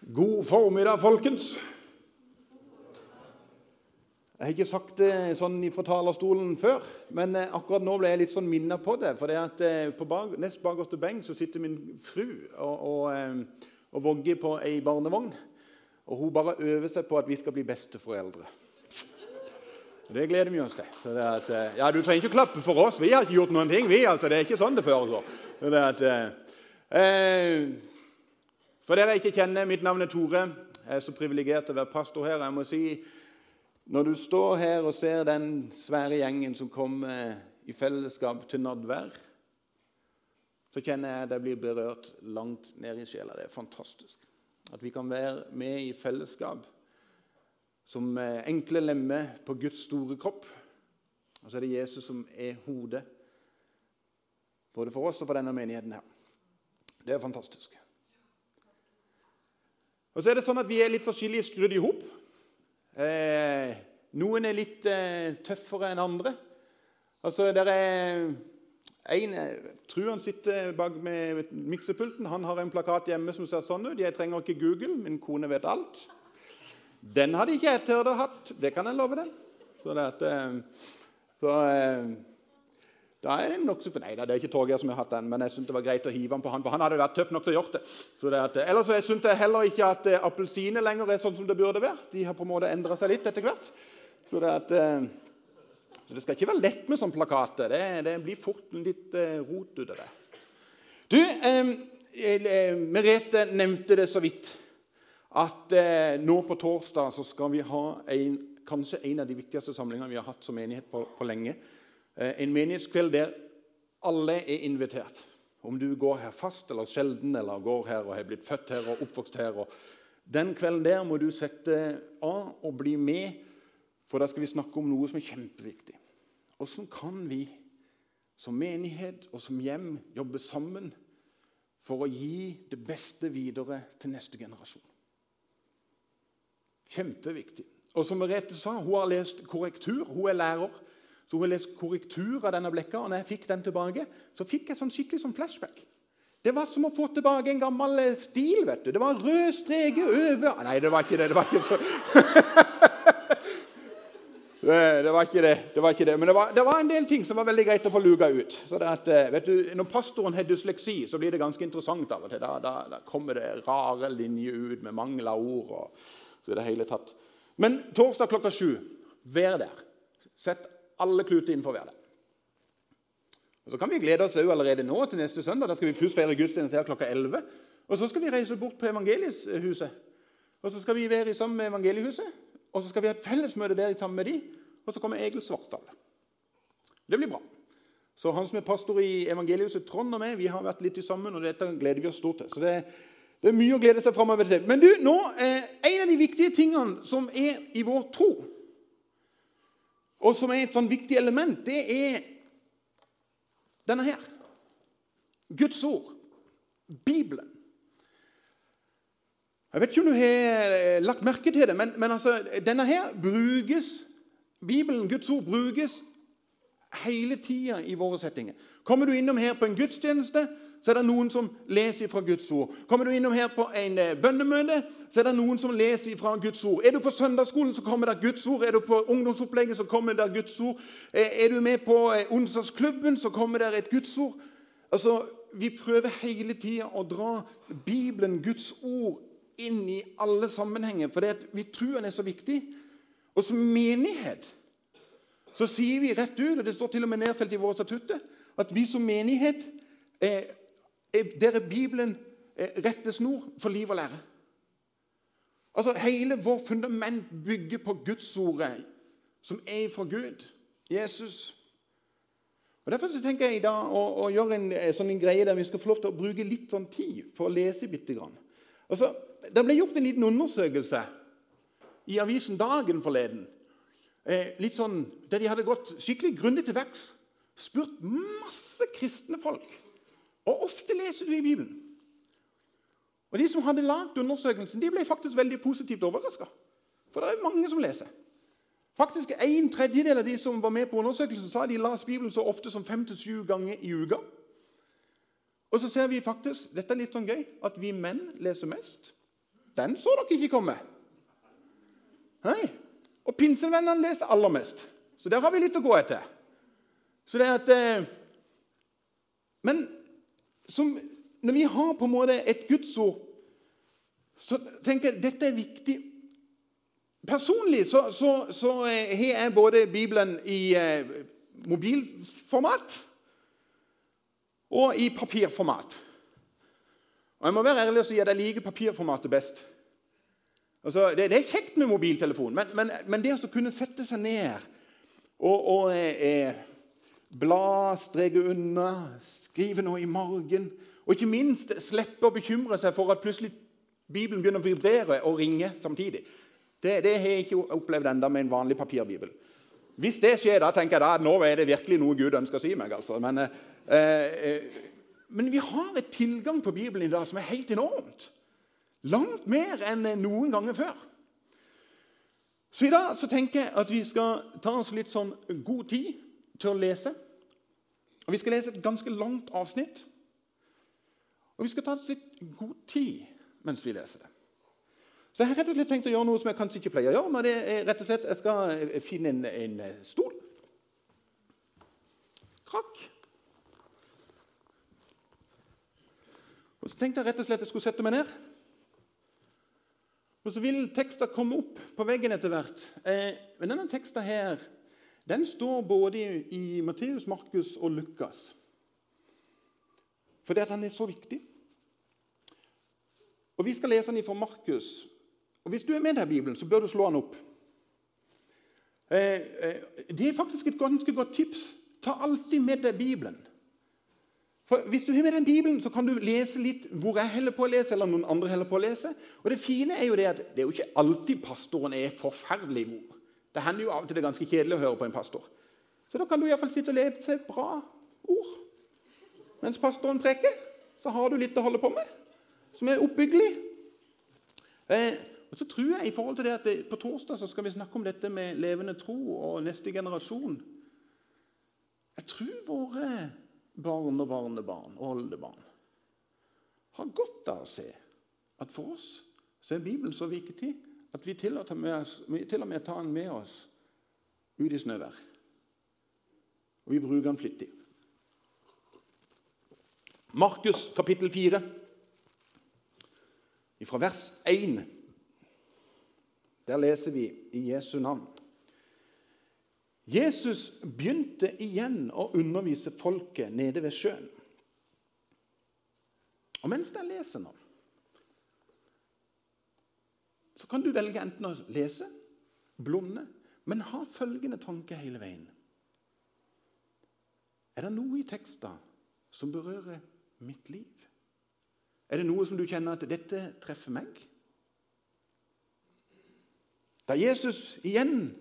God formiddag, folkens. Jeg har ikke sagt det sånn fra talerstolen før, men eh, akkurat nå ble jeg litt sånn minnet på det. For det at eh, på bag, nest bakerste benk så sitter min fru og, og, eh, og vogger på ei barnevogn. Og hun bare øver seg på at vi skal bli besteforeldre. Det gleder vi oss til. At, ja, Du trenger ikke klappe for oss. Vi har ikke gjort noen ting. vi, altså. Det er ikke sånn det foregår. Det at, eh, for dere ikke kjenner, mitt navn er Tore. Jeg er så privilegert til å være pastor her. Jeg må si, Når du står her og ser den svære gjengen som kommer i fellesskap til nadvær, så kjenner jeg det blir berørt langt ned i sjela. Det er fantastisk. At vi kan være med i fellesskap som enkle lemmer på Guds store kropp. Og så er det Jesus som er hodet, både for oss og for denne menigheten her. Det er fantastisk. Og så er det sånn at Vi er litt forskjellige skrudd i hop. Eh, noen er litt eh, tøffere enn andre. Altså, der er en, jeg tror han sitter bak med miksepulten. Han har en plakat hjemme som ser sånn ut. Jeg trenger ikke Google, min kone vet alt. Den hadde ikke jeg turt å hatt. Det kan jeg love deg. Så, det at, eh, så eh, da er det nokså Nei det er ikke Torgeir som har hatt den, men jeg syntes det var greit å hive den på han, for han hadde vært tøff nok til å gjøre det. Så det at, ellers jeg syns jeg heller ikke at uh, appelsiner lenger er sånn som det burde være. De har på en måte endra seg litt etter hvert. Så det, at, så det skal ikke være lett med sånne plakater. Det, det blir fort litt uh, rot ut av det. Du, Merete nevnte det så vidt at nå på torsdag så skal vi ha en, kanskje en av de viktigste samlingene vi har hatt som menighet på, på lenge. Eh, en menighetskveld der alle er invitert. Om du går her fast eller sjelden, eller går her og har blitt født her og oppvokst her. Og den kvelden der må du sette av og bli med, for da skal vi snakke om noe som er kjempeviktig. Hvordan kan vi som menighet og som hjem jobbe sammen for å gi det beste videre til neste generasjon? Kjempeviktig. Og som Merete sa, Hun har lest korrektur, hun er lærer. Så hun leste korrektur av denne blekka, og når jeg fikk den tilbake, så fikk jeg sånn skikkelig sånn flashback. Det var som å få tilbake en gammel eh, stil. vet du. Det var rød streke over Nei, det var ikke det. det var ikke så... det, var ikke det. det var ikke det. Men det var, det var, en del ting som var veldig greit å få luka ut. Så det at, eh, vet du, Når pastoren har dysleksi, så blir det ganske interessant av og til. Da, da, da kommer det rare linjer ut med mangel av ord. Og, så det hele tatt. Men torsdag klokka sju, vær der. Sett alle kluter innenfor hver dag. Og Så kan vi glede oss allerede nå til neste søndag. Da skal vi først feire gudstjeneste her klokka 11. Og så skal vi reise bort på Evangelieshuset. Og så skal vi være sammen med Evangeliehuset. Og så skal vi ha et fellesmøte der sammen med de. Og så kommer Egil Svartdal. Det blir bra. Så han som er pastor i Evangeliehuset, Trond og meg, vi har vært litt sammen, og dette gleder vi oss stort til. Så det, det er mye å glede seg framover til. Men du, nå, eh, en av de viktige tingene som er i vår tro og som er et sånn viktig element, det er denne her. Guds ord. Bibelen. Jeg vet ikke om du har eh, lagt merke til det, men, men altså, denne her brukes Bibelen, Guds ord, brukes hele tida i våre settinger. Kommer du innom her på en gudstjeneste, så er det noen som leser fra Guds ord. Kommer du innom her på en eh, bønnemøte, så er det noen som leser fra Guds ord. Er du på søndagsskolen, så kommer det Guds ord. Er du på ungdomsopplegget, så kommer det Guds ord. Eh, er du med på eh, onsdagsklubben, så kommer det et Guds ord. Altså, Vi prøver hele tida å dra Bibelen, Guds ord, inn i alle sammenhenger, for vi tror den er så viktig. Og som menighet så sier vi rett ut, og det står til og med nedfelt i våre statutter, at vi som menighet er der er Bibelen rettesnor for liv og lære. Altså, Hele vår fundament bygger på Gudsordet, som er fra Gud, Jesus. Og Derfor så tenker jeg i dag å, å gjøre en, eh, sånn en greie der vi skal få lov til å bruke litt sånn tid for å lese bitte grann. Altså, det ble gjort en liten undersøkelse i avisen Dagen forleden. Eh, litt sånn, Der de hadde gått skikkelig grundig til verks. Spurt masse kristne folk og ofte leser du i Bibelen. Og De som hadde lagd undersøkelsen, de ble faktisk veldig positivt overraska. For det er jo mange som leser. Faktisk En tredjedel av de som var med på undersøkelsen, sa de las Bibelen så ofte som fem til syv ganger i uka. Og så ser vi faktisk dette er litt sånn gøy, at vi menn leser mest. den så dere ikke komme. Nei. Og pinsevennene leser aller mest. Så der har vi litt å gå etter. Så det er at, eh, Men som, når vi har på en måte et gudsord, så tenker jeg dette er viktig. Personlig så, så, så har jeg både Bibelen i eh, mobilformat og i papirformat. Og Jeg må være ærlig og si at jeg liker papirformatet best. Altså, det, det, er kjekt med mobiltelefon, men, men, men, det å kunne sette seg ned og, og eh, bla, streke unna, skrive noe i margen Og ikke minst slippe å bekymre seg for at plutselig Bibelen begynner å vibrere og ringe samtidig. Det, det har jeg ikke opplevd enda med en vanlig papirbibel. Hvis det skjer, da tenker jeg at nå er det virkelig noe Gud ønsker å si meg. altså. Men, eh, eh, men vi har et tilgang på Bibelen i dag som er helt enormt. Langt mer enn noen ganger før. Så i dag så tenker jeg at vi skal ta oss litt sånn god tid til å lese. Og Vi skal lese et ganske langt avsnitt. Og vi skal ta oss litt god tid mens vi leser det. Så Jeg har rett og slett tenkt å gjøre noe som jeg kanskje ikke pleier å gjøre. men det er rett og slett Jeg skal finne en, en stol. Krakk. Og Så tenkte jeg rett og slett jeg skulle sette meg ned. Og Så vil teksten komme opp på veggen etter hvert. Eh, men denne teksten her, den står både i, Matteus, Markus og Lukas. Fordi at den er så viktig. Og Vi skal lese den fra Markus. Og Hvis du er med deg i Bibelen, så bør du slå den opp. Eh, eh, det er faktisk et ganske godt tips. Ta alltid med deg Bibelen. For Hvis du har med den Bibelen, så kan du lese litt hvor jeg heller på å lese, eller noen andre heller på å lese. Og Det fine er jo det at det er jo ikke alltid pastoren er forferdelig god. Det hender jo av og til det er ganske kjedelig å høre på en pastor. Så da kan du i fall sitte og lese bra ord. Mens pastoren preker, så har du litt å holde på med, som er oppbyggelig. Eh, og så tror jeg i forhold til det at det, På torsdag så skal vi snakke om dette med levende tro og neste generasjon. Jeg tror våre barn og barnebarn og oldebarn har godt av å se at for oss så er Bibelen så viktig at vi til og med tar den med oss ut i snøvær. Og vi bruker den flittig. Markus kapittel 4, fra vers 1. Der leser vi i Jesu navn. Jesus begynte igjen å undervise folket nede ved sjøen. Og mens jeg leser nå, så kan du velge enten å lese, blunde, men ha følgende tanke hele veien. Er det noe i teksten som berører mitt liv? Er det noe som du kjenner at 'dette treffer meg'? Da Jesus igjen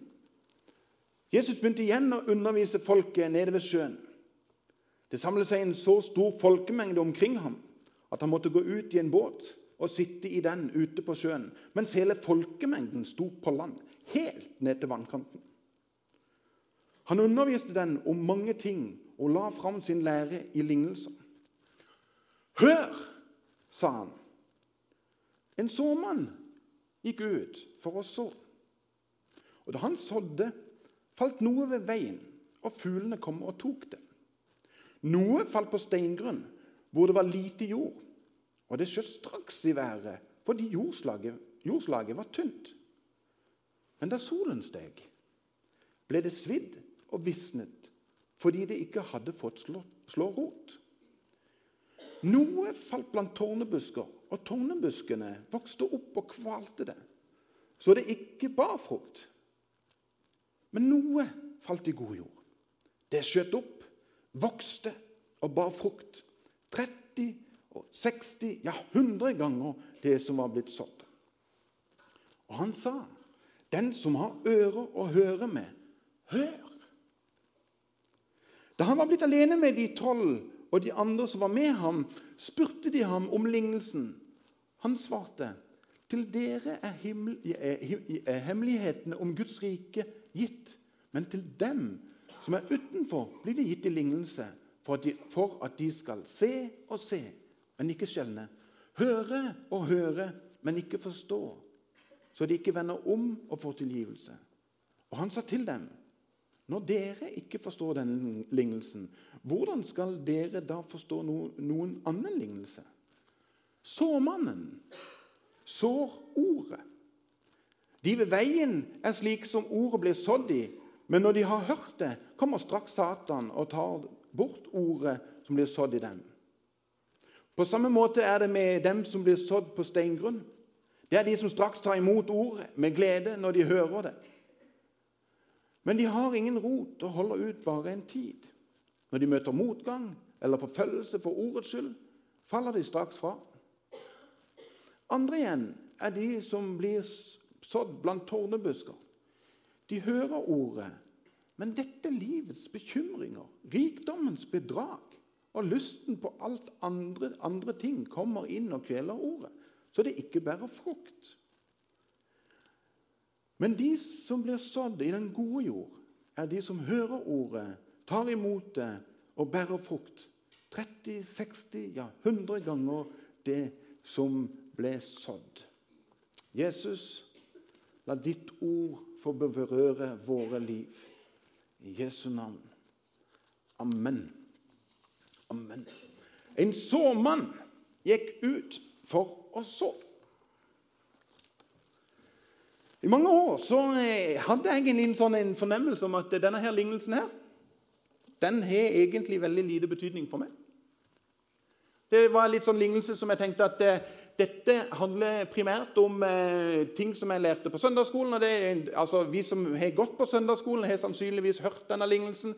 Jesus begynte igjen å undervise folket nede ved sjøen. Det samlet seg en så stor folkemengde omkring ham at han måtte gå ut i en båt og sitte i den ute på sjøen, mens hele folkemengden sto på land, helt ned til vannkanten. Han underviste den om mange ting og la fram sin lære i lignelser. Hør, sa han. En såmann gikk ut for å så. Og da han sådde, falt noe ved veien, og fuglene kom og tok det. Noe falt på steingrunn, hvor det var lite jord, og det skjøt straks i været fordi jordslaget, jordslaget var tynt. Men da solen steg, ble det svidd og visnet fordi det ikke hadde fått slå, slå rot. Noe falt blant tårnebusker, og tårnebuskene vokste opp og kvalte det, så det ikke bar frukt. Men noe falt i god jord. Det skjøt opp, vokste og bar frukt. 30 og 60, ja 100 ganger det som var blitt sådd. Og han sa, 'Den som har ører å høre med, hør.' Da han var blitt alene med de tolv og de andre som var med ham, spurte de ham om lignelsen. Han svarte, 'Til dere er, himmel, er hemmelighetene om Guds rike gitt. Men til dem som er utenfor, blir det gitt i lignelse for at, de, for at de skal se og se, men ikke skjelne. Høre og høre, men ikke forstå, så de ikke vender om og får tilgivelse. Og han sa til dem, når dere ikke forstår denne lignelsen, hvordan skal dere da forstå noen annen lignelse? Såmannen sår ordet. De ved veien er slik som ordet blir sådd i, men når de har hørt det, kommer straks Satan og tar bort ordet som blir sådd i dem. På samme måte er det med dem som blir sådd på steingrunn. Det er de som straks tar imot ordet med glede når de hører det. Men de har ingen rot og holder ut bare en tid. Når de møter motgang eller forfølgelse for ordets skyld, faller de straks fra. Andre igjen er de som blir sådd blant tårnebusker. De hører ordet, men dette livets bekymringer, rikdommens bedrag og lysten på alt andre, andre ting kommer inn og kveler ordet, så det ikke bærer frukt. Men de som blir sådd i den gode jord, er de som hører ordet, tar imot det og bærer frukt. 30, 60, ja 100 ganger det som ble sådd. Jesus, la ditt ord få berøre våre liv. I Jesu navn. Amen. Amen. En såmann gikk ut for å så. I mange år så eh, hadde jeg en, sånn en fornemmelse om at denne her lignelsen her, den har egentlig veldig lite betydning for meg. Det var litt sånn lignelse som jeg tenkte at eh, dette handler primært om eh, ting som jeg lærte på søndagsskolen. og det, altså, Vi som har gått på søndagsskolen, har sannsynligvis hørt denne lignelsen.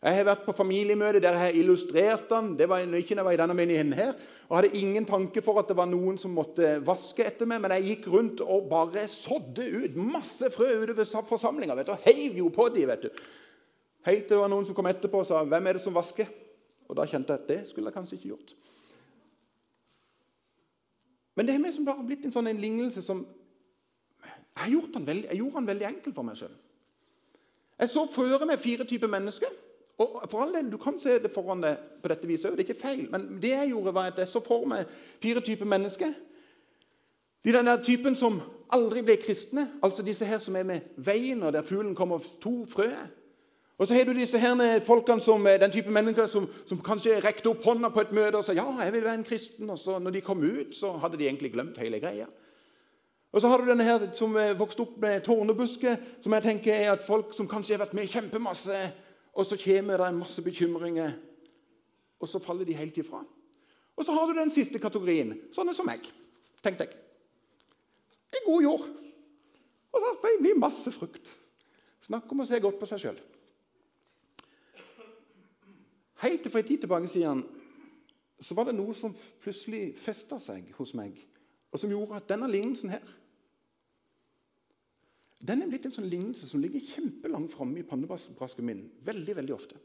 Jeg har vært på familiemøte der jeg har illustrert den. Det var ikke når jeg var i denne menigheten her. Og hadde ingen tanke for at det var noen som måtte vaske etter meg. Men jeg gikk rundt og bare sådde ut masse frø utover forsamlinga. Og heiv jo på de, vet du. Helt til det var noen som kom etterpå og sa 'Hvem er det som vasker?' Og da kjente jeg at det skulle jeg kanskje ikke gjort. Men det er liksom bare blitt en sånn en lignelse som Jeg, veldig, jeg gjorde den veldig enkel for meg sjøl. Jeg så føre meg fire typer mennesker. Og for all del, Du kan se det foran deg på dette viset det er ikke feil. Men det jeg gjorde var at jeg så for meg fire typer mennesker. De den der typen som aldri ble kristne, altså disse her som er med veien, og der fuglen kommer to frø. Og så har du disse her folkene som, den type mennesker som, som kanskje rekte opp hånda på et møte og sa ja, jeg vil være en kristen. Og så når de kom ut, så hadde de egentlig glemt hele greia. Og så har du denne her som vokste opp med tårnebusker, som jeg tenker er at folk som kanskje har vært med kjempemasse og så kommer det en masse bekymringer, og så faller de helt ifra. Og så har du den siste kategorien, sånne som meg, tenkte jeg. I god jord. Og så får jeg masse frukt. Snakk om å se godt på seg sjøl. Helt til for en tid tilbake siden så var det noe som plutselig festa seg hos meg, og som gjorde at denne lignelsen her den er blitt en sånn lignelse som ligger kjempelangt framme i pannebrasken min. veldig, veldig ofte.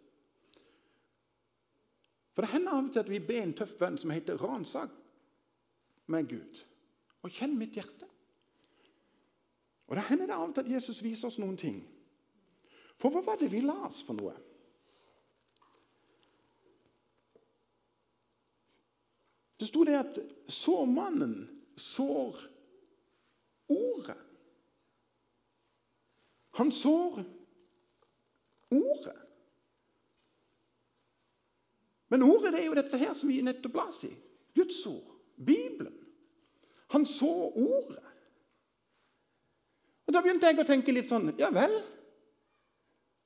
For Det hender av og til at vi ber en tøff bønn som heter 'ransak med Gud'. Og kjenn mitt hjerte. Og Det hender det av og til at Jesus viser oss noen ting. For hva var det vi la oss for noe? Det sto det at sårmannen sår ordet. Han sår ordet. Men ordet det er jo dette her som vi nettopp las i. Guds ord. Bibelen. Han så ordet. Og Da begynte jeg å tenke litt sånn Ja vel?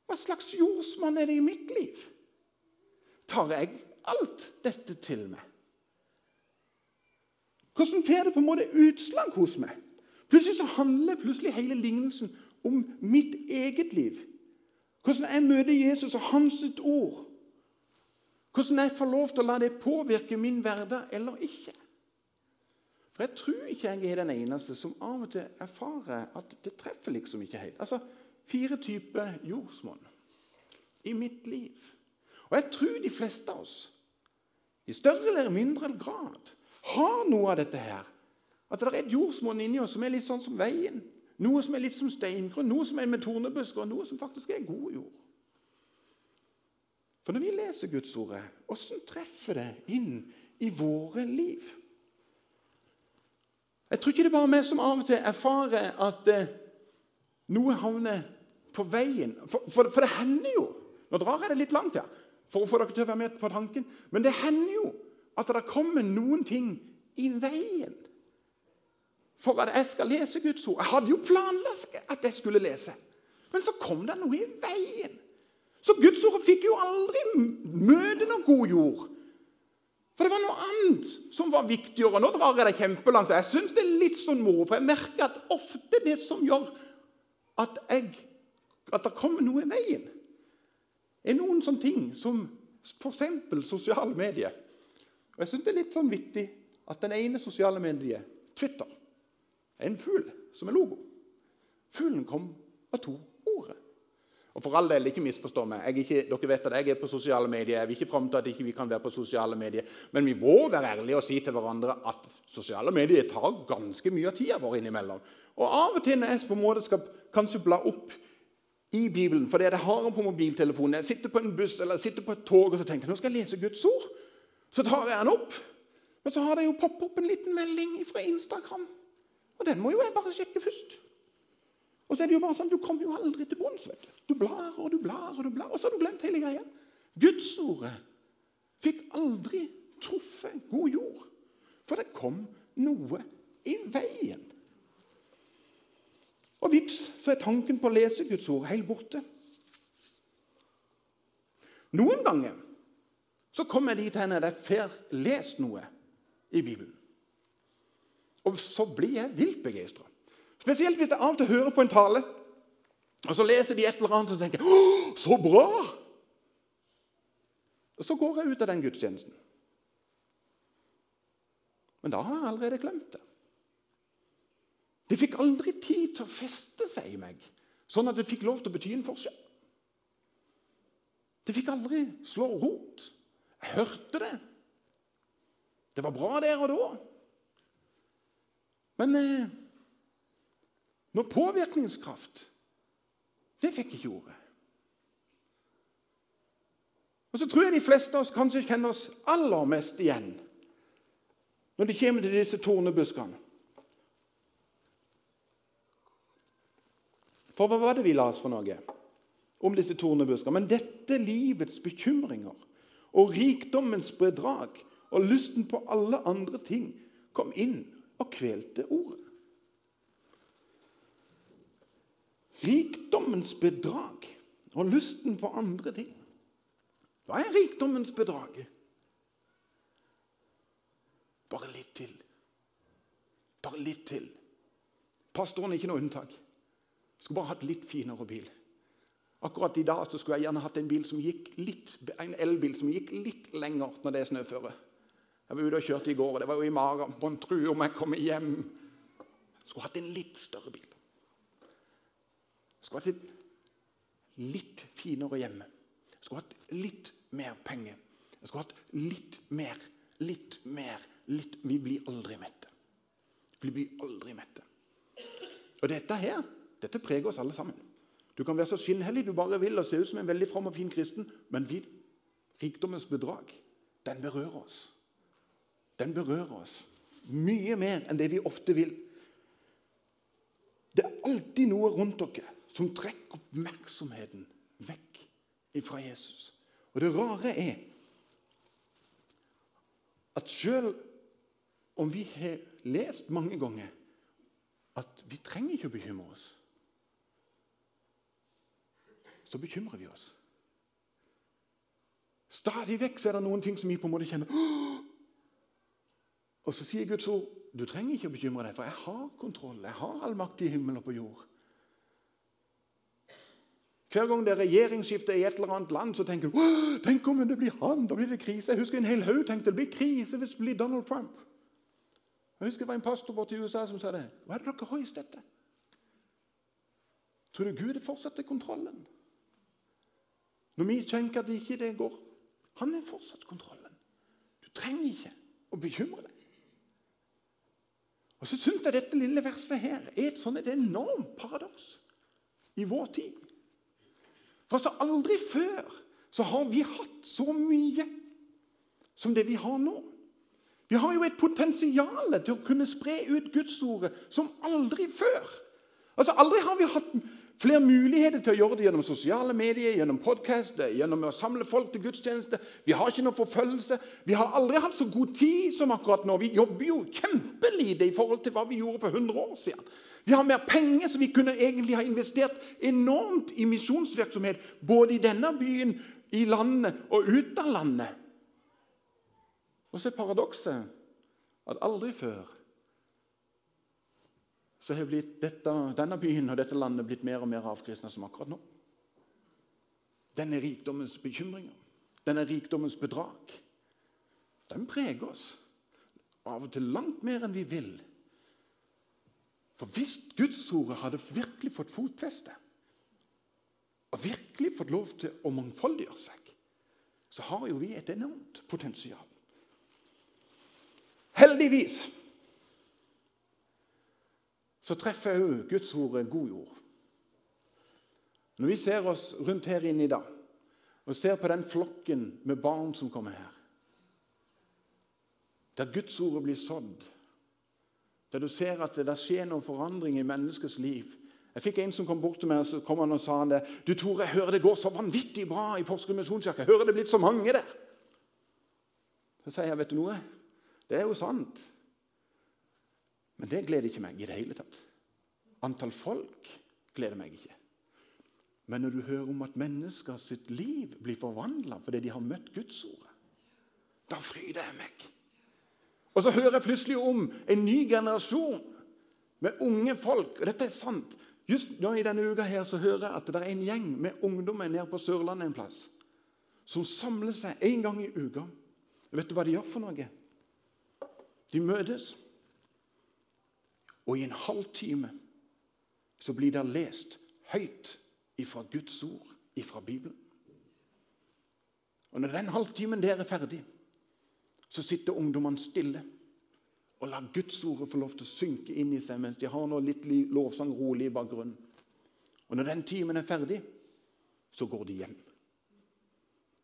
Hva slags jordsmonn er det i mitt liv? Tar jeg alt dette til meg? Hvordan får det på en måte utslag hos meg? Plutselig så handler plutselig hele lignelsen om mitt eget liv. Hvordan jeg møter Jesus og hans ord. Hvordan jeg får lov til å la det påvirke min hverdag eller ikke. For jeg tror ikke jeg er den eneste som av og til erfarer at det treffer liksom ikke helt. Altså fire typer jordsmonn i mitt liv. Og jeg tror de fleste av oss, i større eller mindre grad, har noe av dette her. At det er et jordsmonn inni oss som er litt sånn som veien. Noe som er litt som steingrunn, noe som er med tornebusker, og noe som faktisk er god jord. For når vi leser Guds ord, hvordan treffer det inn i våre liv? Jeg tror ikke det er bare meg som av og til erfarer at eh, noe havner på veien. For, for, for, det hender jo Nå drar jeg det litt langt her for å få dere til å være med på tanken. Men det hender jo at det kommer noen ting i veien for at jeg skal lese Guds ord. Jeg hadde jo planlagt at jeg skulle lese, men så kom det noe i veien. Så Guds ord fikk jo aldri møte noe god jord. For det var noe annet som var viktigere. Nå drar jeg det kjempelangt. Jeg syns det er litt sånn moro, for jeg merker at ofte det som gjør at, jeg, at det kommer noe i veien, er noen sånne ting som f.eks. sosiale medier. Og Jeg syns det er litt sånn vittig at den ene sosiale mediet, Twitter, er en fugl som er logo. Fuglen kom av to ordet. Og for all del, ikke misforstå meg. Ikke, dere vet at jeg er på sosiale medier. Jeg vil ikke fram til at ikke vi ikke kan være på sosiale medier. Men vi må være ærlige og si til hverandre at sosiale medier tar ganske mye av tida vår innimellom. Og av og til når jeg på en måte skal kanskje bla opp i Bibelen fordi jeg har den på mobiltelefonen, jeg sitter på en buss eller jeg sitter på et tog og så tenker jeg, nå skal jeg lese Guds ord, så tar jeg den opp. Men så har det jo poppet opp en liten melding fra Instagram. Og den må jo jeg bare sjekke først. Og så er det jo bare sånn, Du kommer jo aldri til bunns. Du blar og du blar, og du blar, og så har du glemt hele greia. Gudsordet fikk aldri truffet god jord. For det kom noe i veien. Og vips, så er tanken på å lese Guds ord helt borte. Noen ganger så kommer jeg dit hen at jeg får lest noe i Bibelen. Og så blir jeg vilt begeistra. Spesielt hvis jeg av og til hører på en tale, og så leser de et eller annet og tenker Å, så bra! Og så går jeg ut av den gudstjenesten. Men da har jeg allerede glemt det. Det fikk aldri tid til å feste seg i meg, sånn at det fikk lov til å bety en forskjell. Det fikk aldri slå rot. Jeg hørte det. Det var bra der og da. Men eh, noe påvirkningskraft, det fikk ikke ordet. Og så tror jeg de fleste av oss kanskje kjenner oss aller mest igjen når det kommer til disse tornebuskene. For hva var det vi la oss for noe om disse tornebuskene? Men dette livets bekymringer og rikdommens bedrag og lysten på alle andre ting kom inn og kvelte ordet. Rikdommens bedrag og lysten på andre ting. Hva er rikdommens bedrag? Bare litt til. Bare litt til. Pastoren er ikke noe unntak. Skulle bare hatt litt finere bil. Akkurat i dag skulle jeg gjerne hatt en bil som gikk en elbil som gikk litt lenger når det er snøføre. Jeg var ute og kjørte i går, og det var jo i magen. en tru om jeg kommer hjem. Skulle hatt en litt større bil. Skulle hatt et litt finere hjemme. Skulle hatt litt mer penger. Jeg skulle hatt litt mer, litt mer, litt Vi blir aldri mette. Vi blir aldri mette. Og dette her, dette preger oss alle sammen. Du kan være så skinnhellig du bare vil og se ut som en veldig from og fin kristen, men vi, rikdommens bedrag, den berører oss den berører oss mye mer enn det vi ofte vil. Det er alltid noe rundt dere som trekker oppmerksomheten vekk fra Jesus. Og det rare er at selv om vi har lest mange ganger at vi trenger ikke å bekymre oss, så bekymrer vi oss. Stadig vekk er det noen ting som vi på en måte kjenner og så sier Guds ord du trenger ikke å bekymre deg, for jeg har kontroll. Jeg har all makt i himmel og på jord. Hver gang det er regjeringsskifte i et eller annet land, så tenker du tenk om det blir han, da blir det krise. Jeg husker en hel haug tenkte det blir krise hvis det blir Donald Trump. Jeg husker det var en pastor i USA som sa det. Hva er det dere har i dette? Tror du Gud fortsetter kontrollen? Når vi tenker at det ikke det går Han er fortsatt kontrollen. Du trenger ikke å bekymre deg. Og så syns jeg dette lille verset her er et sånn et enormt paradoks i vår tid. For så aldri før så har vi hatt så mye som det vi har nå. Vi har jo et potensial til å kunne spre ut Guds ord som aldri før. Altså, Aldri har vi hatt flere muligheter til å gjøre det gjennom sosiale medier, gjennom podkast, gjennom å samle folk til gudstjeneste. Vi har ikke noe forfølgelse. Vi har aldri hatt så god tid som akkurat nå. Vi jobber jo kjempelite i forhold til hva vi gjorde for 100 år siden. Vi har mer penger, så vi kunne egentlig ha investert enormt i misjonsvirksomhet. Både i denne byen, i landet og ut av landet. Og så er paradokset at aldri før så har dette, denne byen og dette landet blitt mer og mer avkristna som akkurat nå. Denne rikdommens bekymringer, denne rikdommens bedrag, den preger oss. Av og til langt mer enn vi vil. For hvis Gudsordet hadde virkelig fått fotfeste, og virkelig fått lov til å mangfoldiggjøre seg, så har jo vi et enormt potensial. Heldigvis så treffer òg Guds ord god jord. Når vi ser oss rundt her inne i dag og ser på den flokken med barn som kommer her, der Guds ord blir sådd, der du ser at det skjer noen forandring i menneskets liv Jeg fikk en som kom bort til meg og så kom han og sa han det, du Tore, jeg hører det går så vanvittig bra i Porsgrunn misjonskirke. Hører det er blitt så mange der. Så sier jeg, vet du noe? Det er jo sant. Men det gleder ikke meg i det hele tatt. Antall folk gleder meg ikke. Men når du hører om at mennesker sitt liv blir forvandla fordi de har møtt Guds ord, da fryder jeg meg. Og så hører jeg plutselig om en ny generasjon med unge folk. Og dette er sant. Just nå i denne uka her så hører jeg at det er en gjeng med ungdommer nede på Sørlandet en plass som samler seg en gang i uka. Vet du hva de gjør for noe? De møtes, og i en halvtime så blir det lest høyt ifra Guds ord, ifra Bibelen. Og Når den halvtimen der er ferdig, så sitter ungdommene stille og lar Guds ord få lov til å synke inn i seg mens de har noe litt lovsang rolig i bakgrunnen. Og når den timen er ferdig, så går de hjem.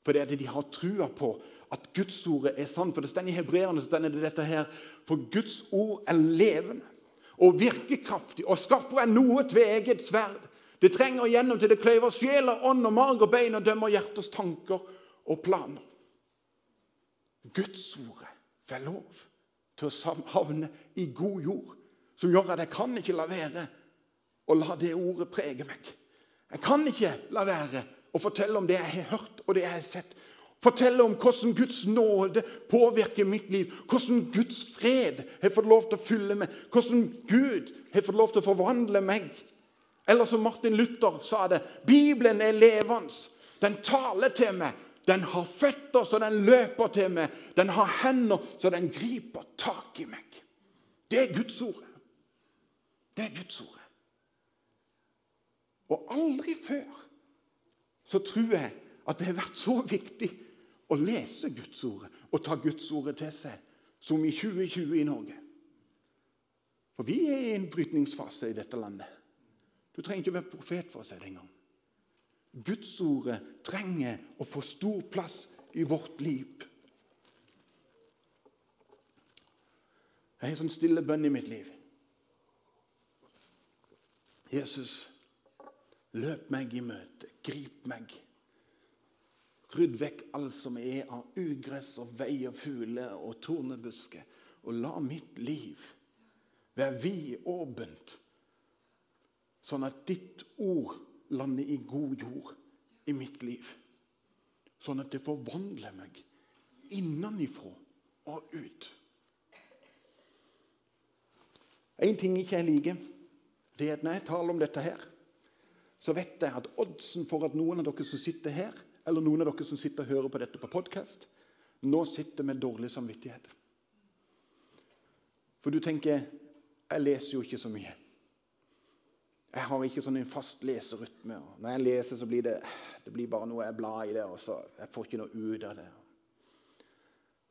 For det er det de har trua på at Guds ordet er sant. For det står i hebreerne så det dette her, For Guds ord er levende og virkekraftig og skarpere enn noe tveegget sverd. Det trenger gjennom til det kløyver sjel ånd og mag og bein og dømmer hjertets tanker og planer. Guds ordet får lov til å havne i god jord, som gjør at jeg kan ikke la være å la det ordet prege meg. Jeg kan ikke la være å fortelle om det jeg har hørt og det jeg har sett. Fortelle om hvordan Guds nåde påvirker mitt liv. Hvordan Guds fred har fått lov til å fylle meg. Hvordan Gud har fått lov til å forvandle meg. Eller som Martin Luther sa det Bibelen er levende. Den taler til meg. Den har føtter så den løper til meg. Den har hender så den griper tak i meg. Det er Guds ord. Det er Guds ord. Og aldri før så tror jeg at det har vært så viktig å lese Guds ord og ta Guds ord til seg som i 2020 i Norge. For vi er i en brytningsfase i dette landet. Du trenger ikke være profet for å si det engang. Guds ord trenger å få stor plass i vårt liv. Jeg har en sånn stille bønn i mitt liv. Jesus, løp meg i møte. Grip meg. Rydd vekk alt som er av ugress og vei og fugler og tornebusker. Og la mitt liv være vidåpent, sånn at ditt ord lander i god jord i mitt liv. Sånn at det forvandler meg innenifra og ut. En ting ikke jeg liker, det er at når jeg taler om dette her, så vet jeg at oddsen for at noen av dere som sitter her, eller noen av dere som sitter og hører på dette på podkast, nå sitter med dårlig samvittighet. For du tenker jeg leser jo ikke så mye. Jeg har ikke sånn en fast leserytme. og Når jeg leser, så blir det, det blir bare noe jeg blar i det, og så jeg får ikke noe ut av det.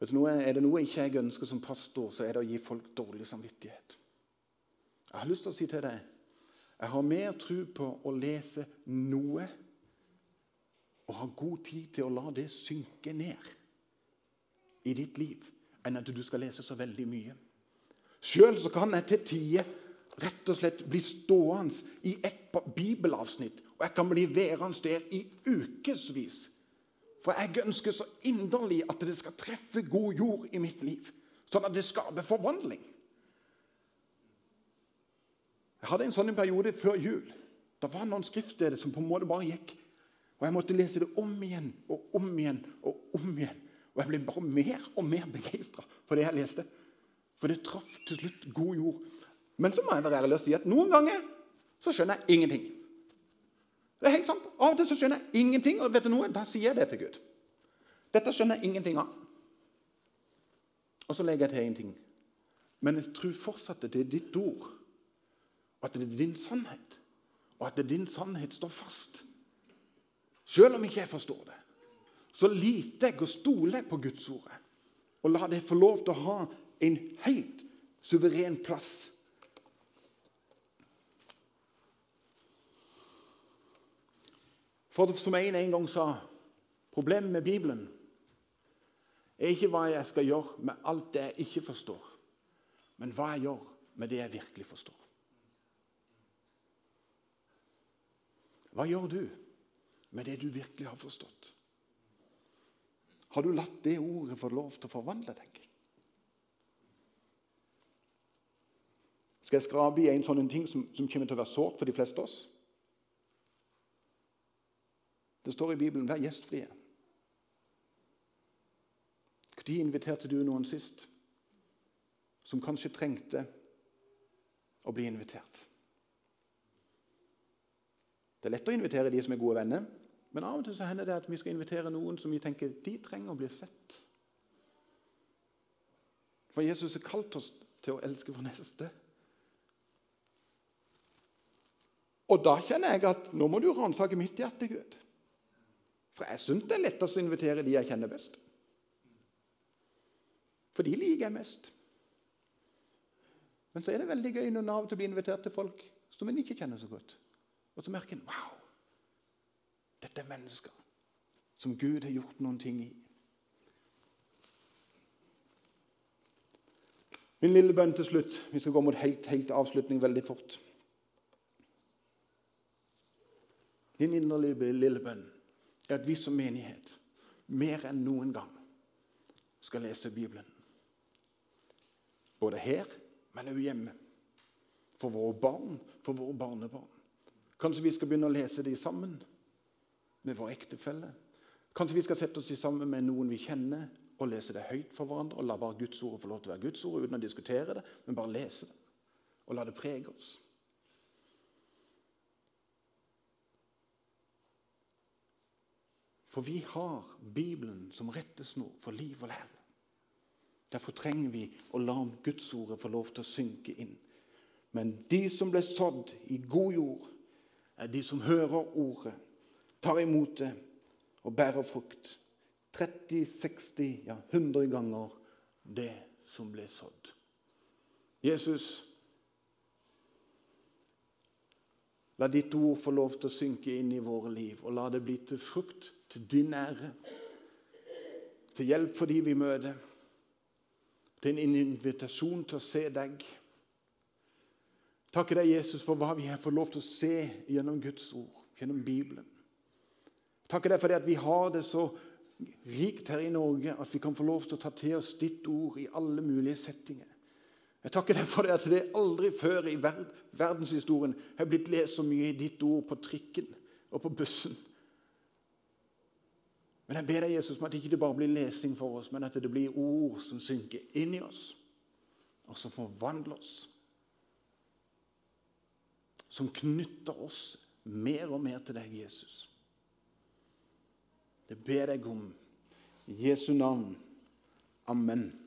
Vet du Er det noe ikke jeg ønsker som pastor, så er det å gi folk dårlig samvittighet. Jeg har lyst til å si til deg jeg har mer tro på å lese noe og ha god tid til å la det synke ned i ditt liv, enn at du skal lese så veldig mye. Sjøl kan jeg til tider rett og slett bli stående i et bibelavsnitt, og jeg kan bli værende der i ukevis. For jeg ønsker så inderlig at det skal treffe god jord i mitt liv, sånn at det skaper forvandling. Jeg hadde en sånn periode før jul. Det var noen skriftsteder som på en måte bare gikk. Og jeg måtte lese det om igjen og om igjen og om igjen. Og jeg ble bare mer og mer begeistra for det jeg leste. For det traff til slutt god jord. Men så må jeg være ærlig og si at noen ganger så skjønner jeg ingenting. Det er helt sant. Av og til så skjønner jeg ingenting, og vet du noe? da sier jeg det til Gud. Dette skjønner jeg ingenting av. Og så legger jeg til én ting. Men jeg tror fortsatt at det er ditt ord, at det er din sannhet, og at det er din sannhet står fast. Selv om ikke jeg forstår det, så liter jeg og stoler på Guds ord. Og la det få lov til å ha en helt suveren plass. For som en en gang sa Problemet med Bibelen er ikke hva jeg skal gjøre med alt det jeg ikke forstår, men hva jeg gjør med det jeg virkelig forstår. Hva gjør du med det du virkelig har forstått? Har du latt det ordet få lov til å forvandle deg? Skal jeg skrape i en sånn ting som, som kommer til å være sårt for de fleste av oss? Det står i Bibelen 'vær gjestfrie'. Når inviterte du noen sist som kanskje trengte å bli invitert? Det er lett å invitere de som er gode venner, men av og til så hender det at vi skal invitere noen som vi tenker de trenger å bli sett. For Jesus har kalt oss til å elske vår neste. Og da kjenner jeg at nå må du ransake mitt hjerte, Gud. For jeg syns det er lettest å invitere de jeg kjenner best. For de liker jeg mest. Men så er det veldig gøy når Nav til blir invitert til folk som en ikke kjenner så godt. Og så merker en wow, dette er mennesker som Gud har gjort noen ting i. Min lille bønn til slutt. Vi skal gå mot helt, helt avslutning veldig fort. Din inderlige lille bønn er at vi som menighet mer enn noen gang skal lese Bibelen. Både her, men også hjemme. For våre barn, for våre barnebarn. Kanskje vi skal begynne å lese de sammen med vår ektefelle. Kanskje vi skal sette oss sammen med noen vi kjenner, og lese det høyt for hverandre. Og la bare Guds ord få lov til å være Guds ord uten å diskutere det, men bare lese det. Og la det prege oss. For vi har Bibelen som rettesnor for liv og lære. Derfor trenger vi å la Gudsordet få lov til å synke inn. Men de som ble sådd i god jord, er de som hører ordet, tar imot det og bærer frukt. 30, 60, ja 100 ganger det som ble sådd. Jesus, la ditt ord få lov til å synke inn i våre liv, og la det bli til frukt til din ære, til hjelp for de vi møter, til en invitasjon til å se deg. Takke deg, Jesus, for hva vi har fått lov til å se gjennom Guds ord, gjennom Bibelen. Takker deg for det at vi har det så rikt her i Norge at vi kan få lov til å ta til oss ditt ord i alle mulige settinger. Jeg takker deg for det at det aldri før i verdenshistorien har blitt lest så mye i ditt ord på trikken og på bussen men jeg ber deg, Jesus, om at det ikke bare blir lesing for oss, men at det blir ord som synker inn i oss, og som forvandler oss. Som knytter oss mer og mer til deg, Jesus. Det ber jeg om i Jesu navn. Amen.